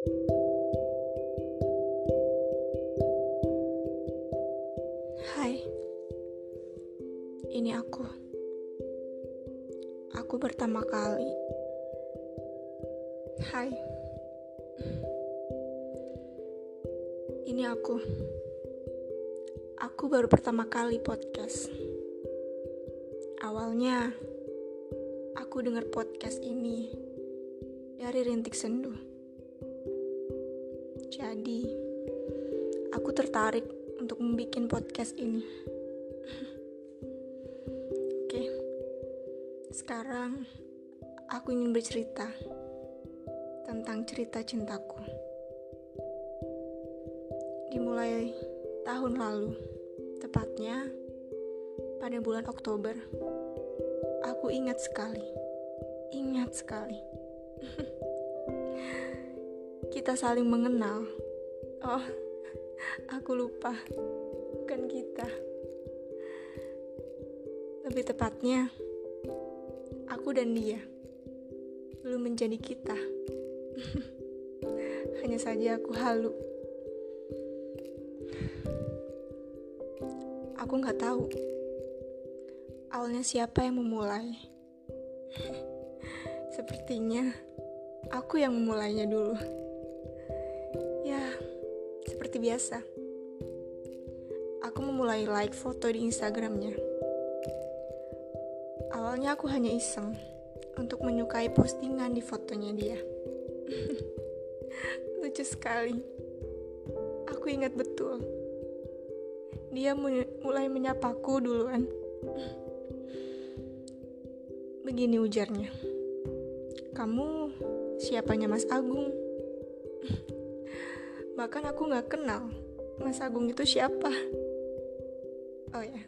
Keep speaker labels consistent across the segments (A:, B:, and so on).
A: Hai, ini aku. Aku pertama kali. Hai, ini aku. Aku baru pertama kali podcast. Awalnya, aku dengar podcast ini dari Rintik Sendu. Jadi, aku tertarik untuk membuat podcast ini. Oke, sekarang aku ingin bercerita tentang cerita cintaku. Dimulai tahun lalu, tepatnya pada bulan Oktober, aku ingat sekali, ingat sekali. Kita saling mengenal. Oh, aku lupa, bukan kita. Lebih tepatnya, aku dan dia belum menjadi kita. Hanya saja aku halu. Aku nggak tahu awalnya siapa yang memulai. Sepertinya aku yang memulainya dulu. Biasa. Aku memulai like foto di Instagramnya. Awalnya aku hanya iseng untuk menyukai postingan di fotonya dia. Lucu sekali. Aku ingat betul. Dia mulai menyapaku duluan. Begini ujarnya. Kamu siapanya Mas Agung? Bahkan aku gak kenal Mas Agung itu siapa. Oh ya,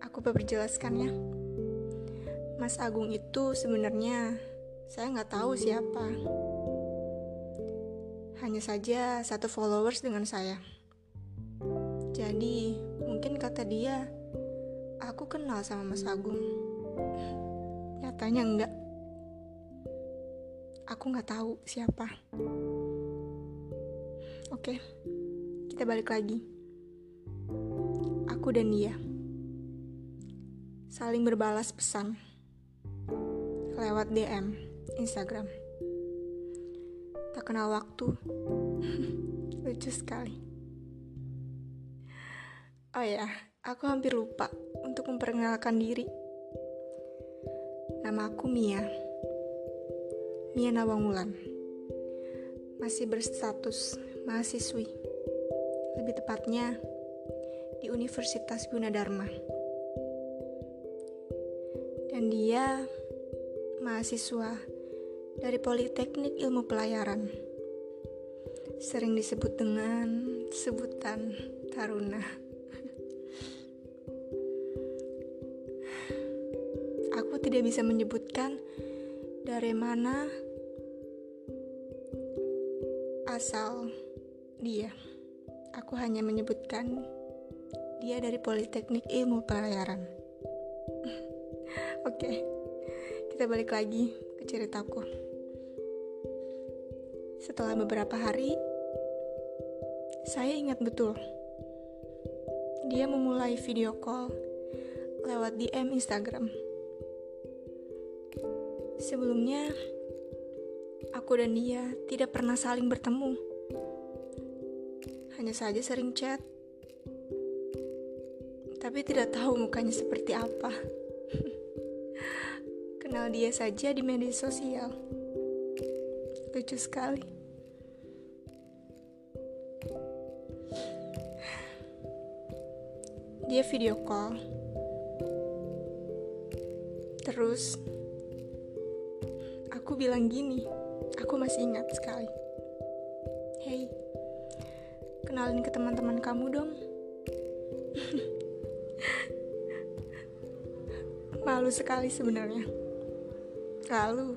A: aku perjelaskan ya. Mas Agung itu sebenarnya saya nggak tahu siapa. Hanya saja satu followers dengan saya. Jadi mungkin kata dia, aku kenal sama Mas Agung. Nyatanya enggak. Aku nggak tahu siapa. Oke, kita balik lagi. Aku dan dia saling berbalas pesan lewat DM Instagram. Tak kenal waktu. Lucu sekali. Oh ya, aku hampir lupa untuk memperkenalkan diri. Nama aku Mia. Mia Nawangulan. Masih berstatus mahasiswi. Lebih tepatnya di Universitas Gunadarma. Dan dia mahasiswa dari Politeknik Ilmu Pelayaran. Sering disebut dengan sebutan Taruna. Aku tidak bisa menyebutkan dari mana asal dia. Aku hanya menyebutkan dia dari Politeknik Ilmu Pelayaran. Oke, kita balik lagi ke ceritaku. Setelah beberapa hari, saya ingat betul. Dia memulai video call lewat DM Instagram. Sebelumnya, aku dan dia tidak pernah saling bertemu. Hanya saja sering chat. Tapi tidak tahu mukanya seperti apa kenal dia saja di media sosial. Lucu sekali. Dia video call. Terus aku bilang gini, aku masih ingat sekali. Kenalin ke teman-teman kamu dong. Malu sekali sebenarnya. Lalu,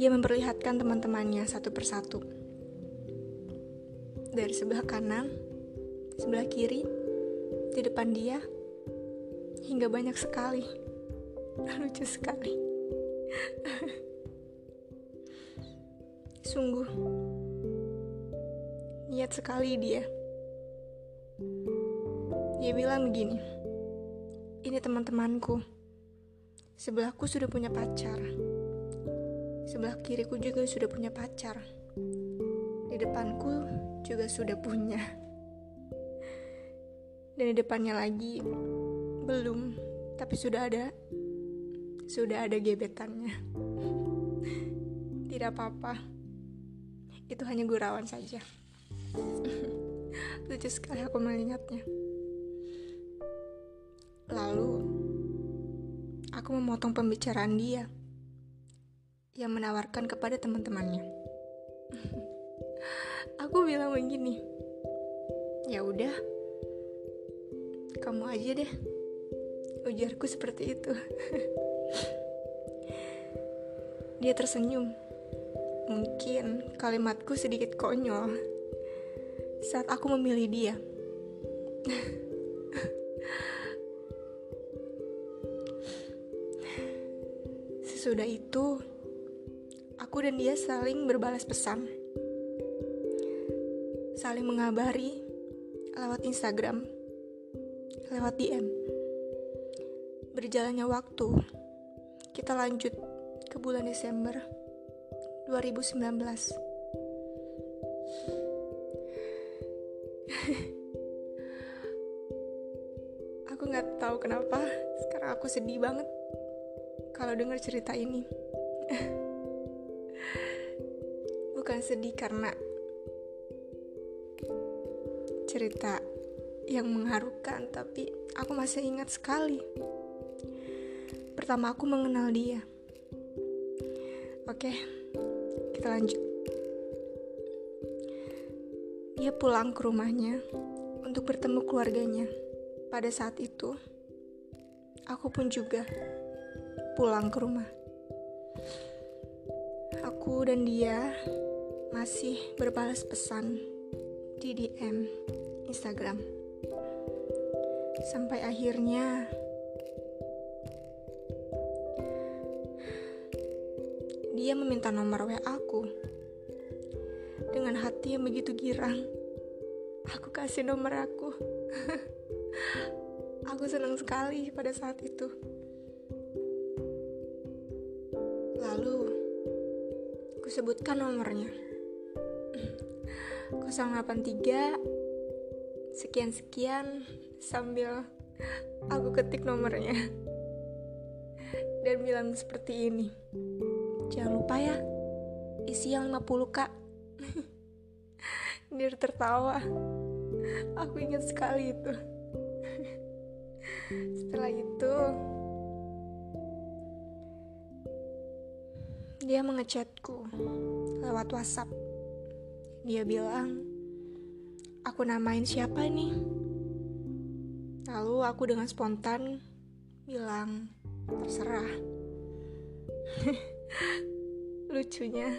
A: dia memperlihatkan teman-temannya satu persatu. Dari sebelah kanan, sebelah kiri, di depan dia, hingga banyak sekali. Lucu sekali. Sungguh, niat sekali dia. Dia bilang begini, ini teman-temanku, sebelahku sudah punya pacar. Sebelah kiriku juga sudah punya pacar. Di depanku juga sudah punya. Dan di depannya lagi belum, tapi sudah ada sudah ada gebetannya. Tidak apa-apa. Itu hanya gurauan saja. Lucu sekali aku melihatnya. Lalu aku memotong pembicaraan dia yang menawarkan kepada teman-temannya. aku bilang begini, ya udah, kamu aja deh. Ujarku seperti itu. Dia tersenyum. Mungkin kalimatku sedikit konyol saat aku memilih dia. Sesudah itu, aku dan dia saling berbalas pesan. Saling mengabari lewat Instagram, lewat DM. Berjalannya waktu, kita lanjut ke bulan Desember 2019. aku nggak tahu kenapa sekarang aku sedih banget kalau dengar cerita ini. Bukan sedih karena cerita yang mengharukan, tapi aku masih ingat sekali. Pertama aku mengenal dia. Oke, kita lanjut. Dia pulang ke rumahnya untuk bertemu keluarganya. Pada saat itu, aku pun juga pulang ke rumah. Aku dan dia masih berbalas pesan di DM Instagram. Sampai akhirnya dia meminta nomor WA aku. Dengan hati yang begitu girang, aku kasih nomor aku. aku senang sekali pada saat itu. Lalu, aku sebutkan nomornya. 083 sekian-sekian sambil aku ketik nomornya dan bilang seperti ini jangan lupa ya isi yang 50 kak dia tertawa aku ingat sekali itu setelah itu Dia mengechatku lewat WhatsApp. Dia bilang, "Aku namain siapa nih?" Lalu aku dengan spontan bilang, "Terserah." Lucunya,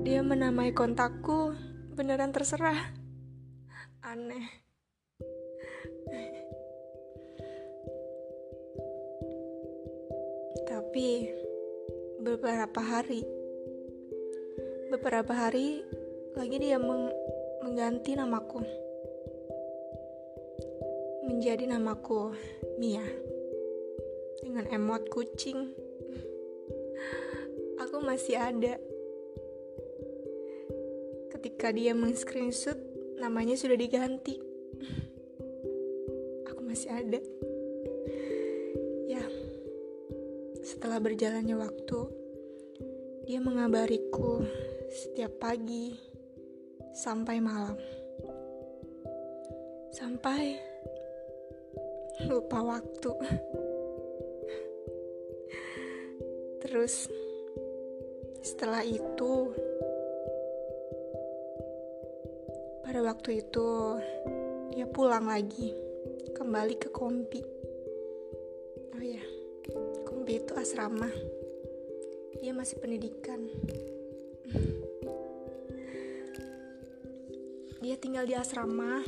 A: dia menamai kontakku beneran terserah. Aneh. Tapi beberapa hari beberapa hari lagi dia meng mengganti namaku menjadi namaku Mia dengan emot kucing aku masih ada ketika dia meng-screenshot namanya sudah diganti aku masih ada Setelah berjalannya waktu, dia mengabariku setiap pagi sampai malam. Sampai lupa waktu. Terus setelah itu pada waktu itu dia pulang lagi kembali ke kompi Kompi itu asrama. Dia masih pendidikan. Dia tinggal di asrama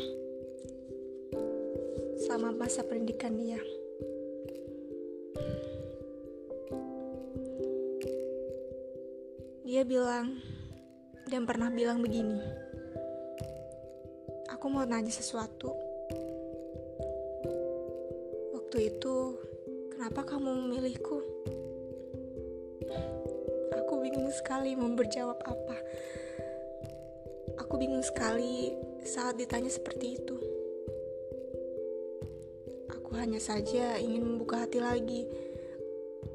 A: selama masa pendidikan dia. Dia bilang, dan pernah bilang begini. Mau nanya sesuatu. Waktu itu, kenapa kamu memilihku? Aku bingung sekali mau berjawab apa. Aku bingung sekali saat ditanya seperti itu. Aku hanya saja ingin membuka hati lagi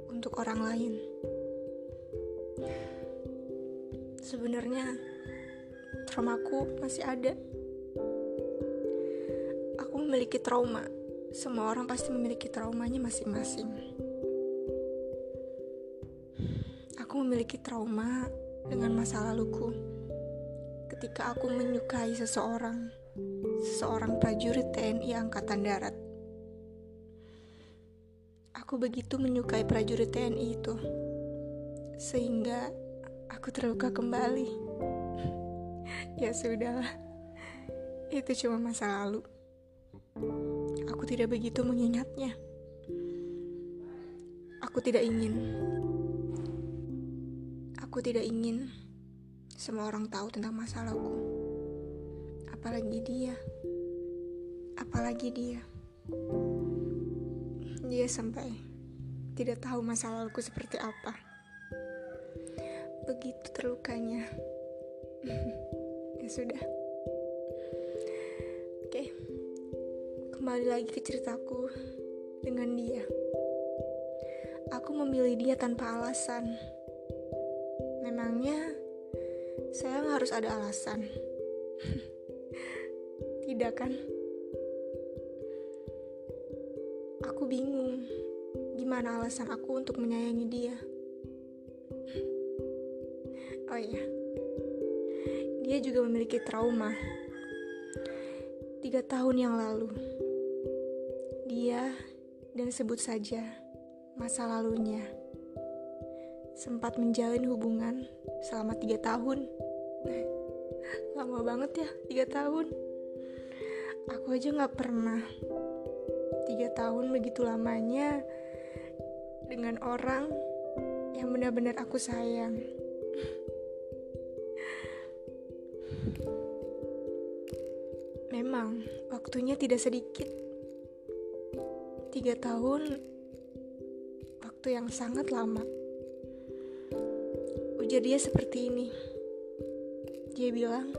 A: untuk orang lain. Sebenarnya traumaku masih ada. Memiliki trauma. Semua orang pasti memiliki traumanya masing-masing. Aku memiliki trauma dengan masa laluku. Ketika aku menyukai seseorang, seseorang prajurit TNI Angkatan Darat. Aku begitu menyukai prajurit TNI itu, sehingga aku terluka kembali. ya sudah, itu cuma masa lalu. Aku tidak begitu mengingatnya. Aku tidak ingin. Aku tidak ingin semua orang tahu tentang masalahku. Apalagi dia. Apalagi dia. Dia sampai tidak tahu masa laluku seperti apa begitu terlukanya. ya sudah. Kembali lagi ke ceritaku dengan dia. Aku memilih dia tanpa alasan. Memangnya saya harus ada alasan. Tidak kan? Aku bingung gimana alasan aku untuk menyayangi dia. Oh iya, dia juga memiliki trauma. Tiga tahun yang lalu, dan sebut saja masa lalunya sempat menjalin hubungan selama tiga tahun. Lama banget ya, tiga tahun. Aku aja gak pernah tiga tahun begitu lamanya dengan orang yang benar-benar aku sayang. Memang, waktunya tidak sedikit. Tiga tahun, waktu yang sangat lama. Ujar dia seperti ini. Dia bilang,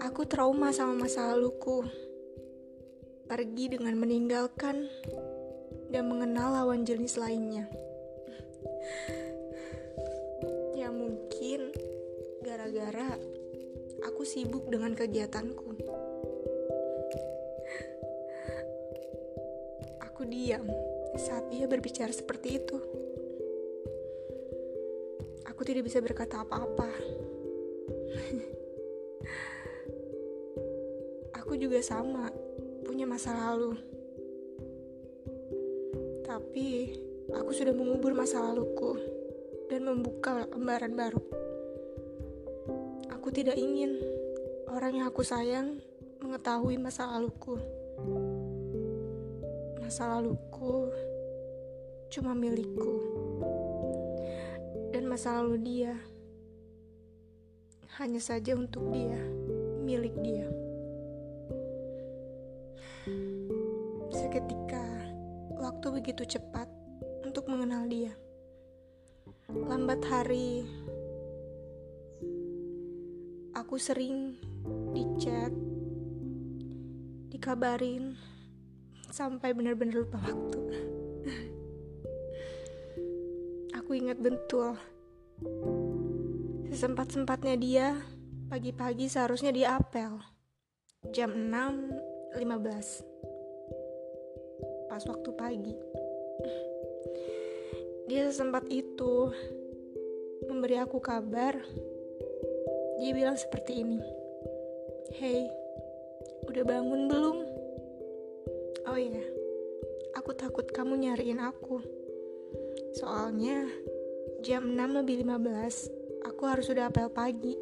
A: aku trauma sama masa laluku. Pergi dengan meninggalkan dan mengenal lawan jenis lainnya. Ya mungkin gara-gara aku sibuk dengan kegiatanku. Aku diam saat dia berbicara seperti itu. Aku tidak bisa berkata apa-apa. aku juga sama, punya masa lalu. Tapi aku sudah mengubur masa laluku dan membuka lembaran baru. Aku tidak ingin orang yang aku sayang mengetahui masa laluku. Masa laluku cuma milikku. Dan masa lalu dia hanya saja untuk dia, milik dia. Seketika waktu begitu cepat untuk mengenal dia. Lambat hari aku sering dicat, dikabarin, sampai benar-benar lupa waktu. aku ingat betul. Sesempat-sempatnya dia, pagi-pagi seharusnya dia apel. Jam 6.15. Pas waktu pagi. Dia sesempat itu memberi aku kabar dia bilang seperti ini. Hey, udah bangun belum? Oh iya, aku takut kamu nyariin aku. Soalnya jam 6 lebih 15, aku harus sudah apel pagi.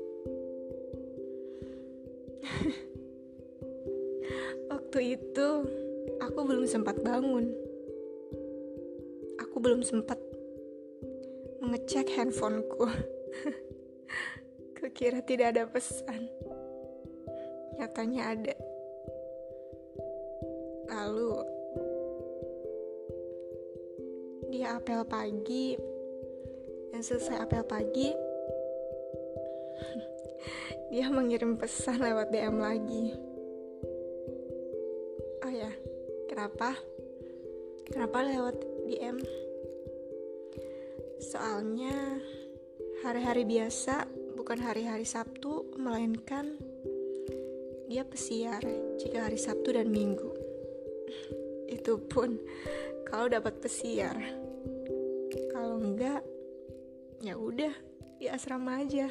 A: Waktu itu, aku belum sempat bangun. Aku belum sempat mengecek handphoneku. Kukira tidak ada pesan. Nyatanya ada. Lalu dia apel pagi dan selesai apel pagi dia mengirim pesan lewat DM lagi. Oh ya, kenapa? Kenapa lewat DM? Soalnya hari-hari biasa bukan hari-hari Sabtu, melainkan dia pesiar jika hari Sabtu dan Minggu. Itu pun kalau dapat pesiar. Kalau enggak, ya udah di asrama aja.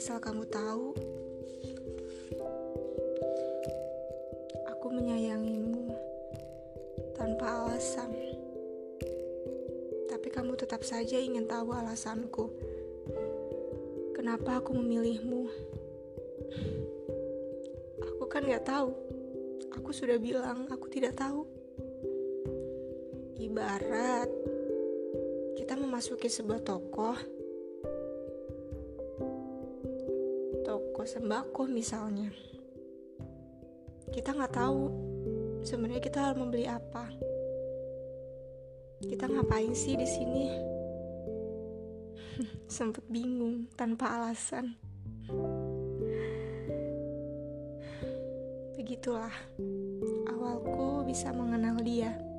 A: Asal kamu tahu, aku menyayangimu tanpa alasan. Tapi kamu tetap saja ingin tahu alasanku. Kenapa aku memilihmu? Aku kan gak tahu. Aku sudah bilang aku tidak tahu. Ibarat kita memasuki sebuah toko toko sembako misalnya kita nggak tahu sebenarnya kita harus membeli apa kita ngapain sih di sini sempet bingung tanpa alasan. Begitulah. Awalku bisa mengenal dia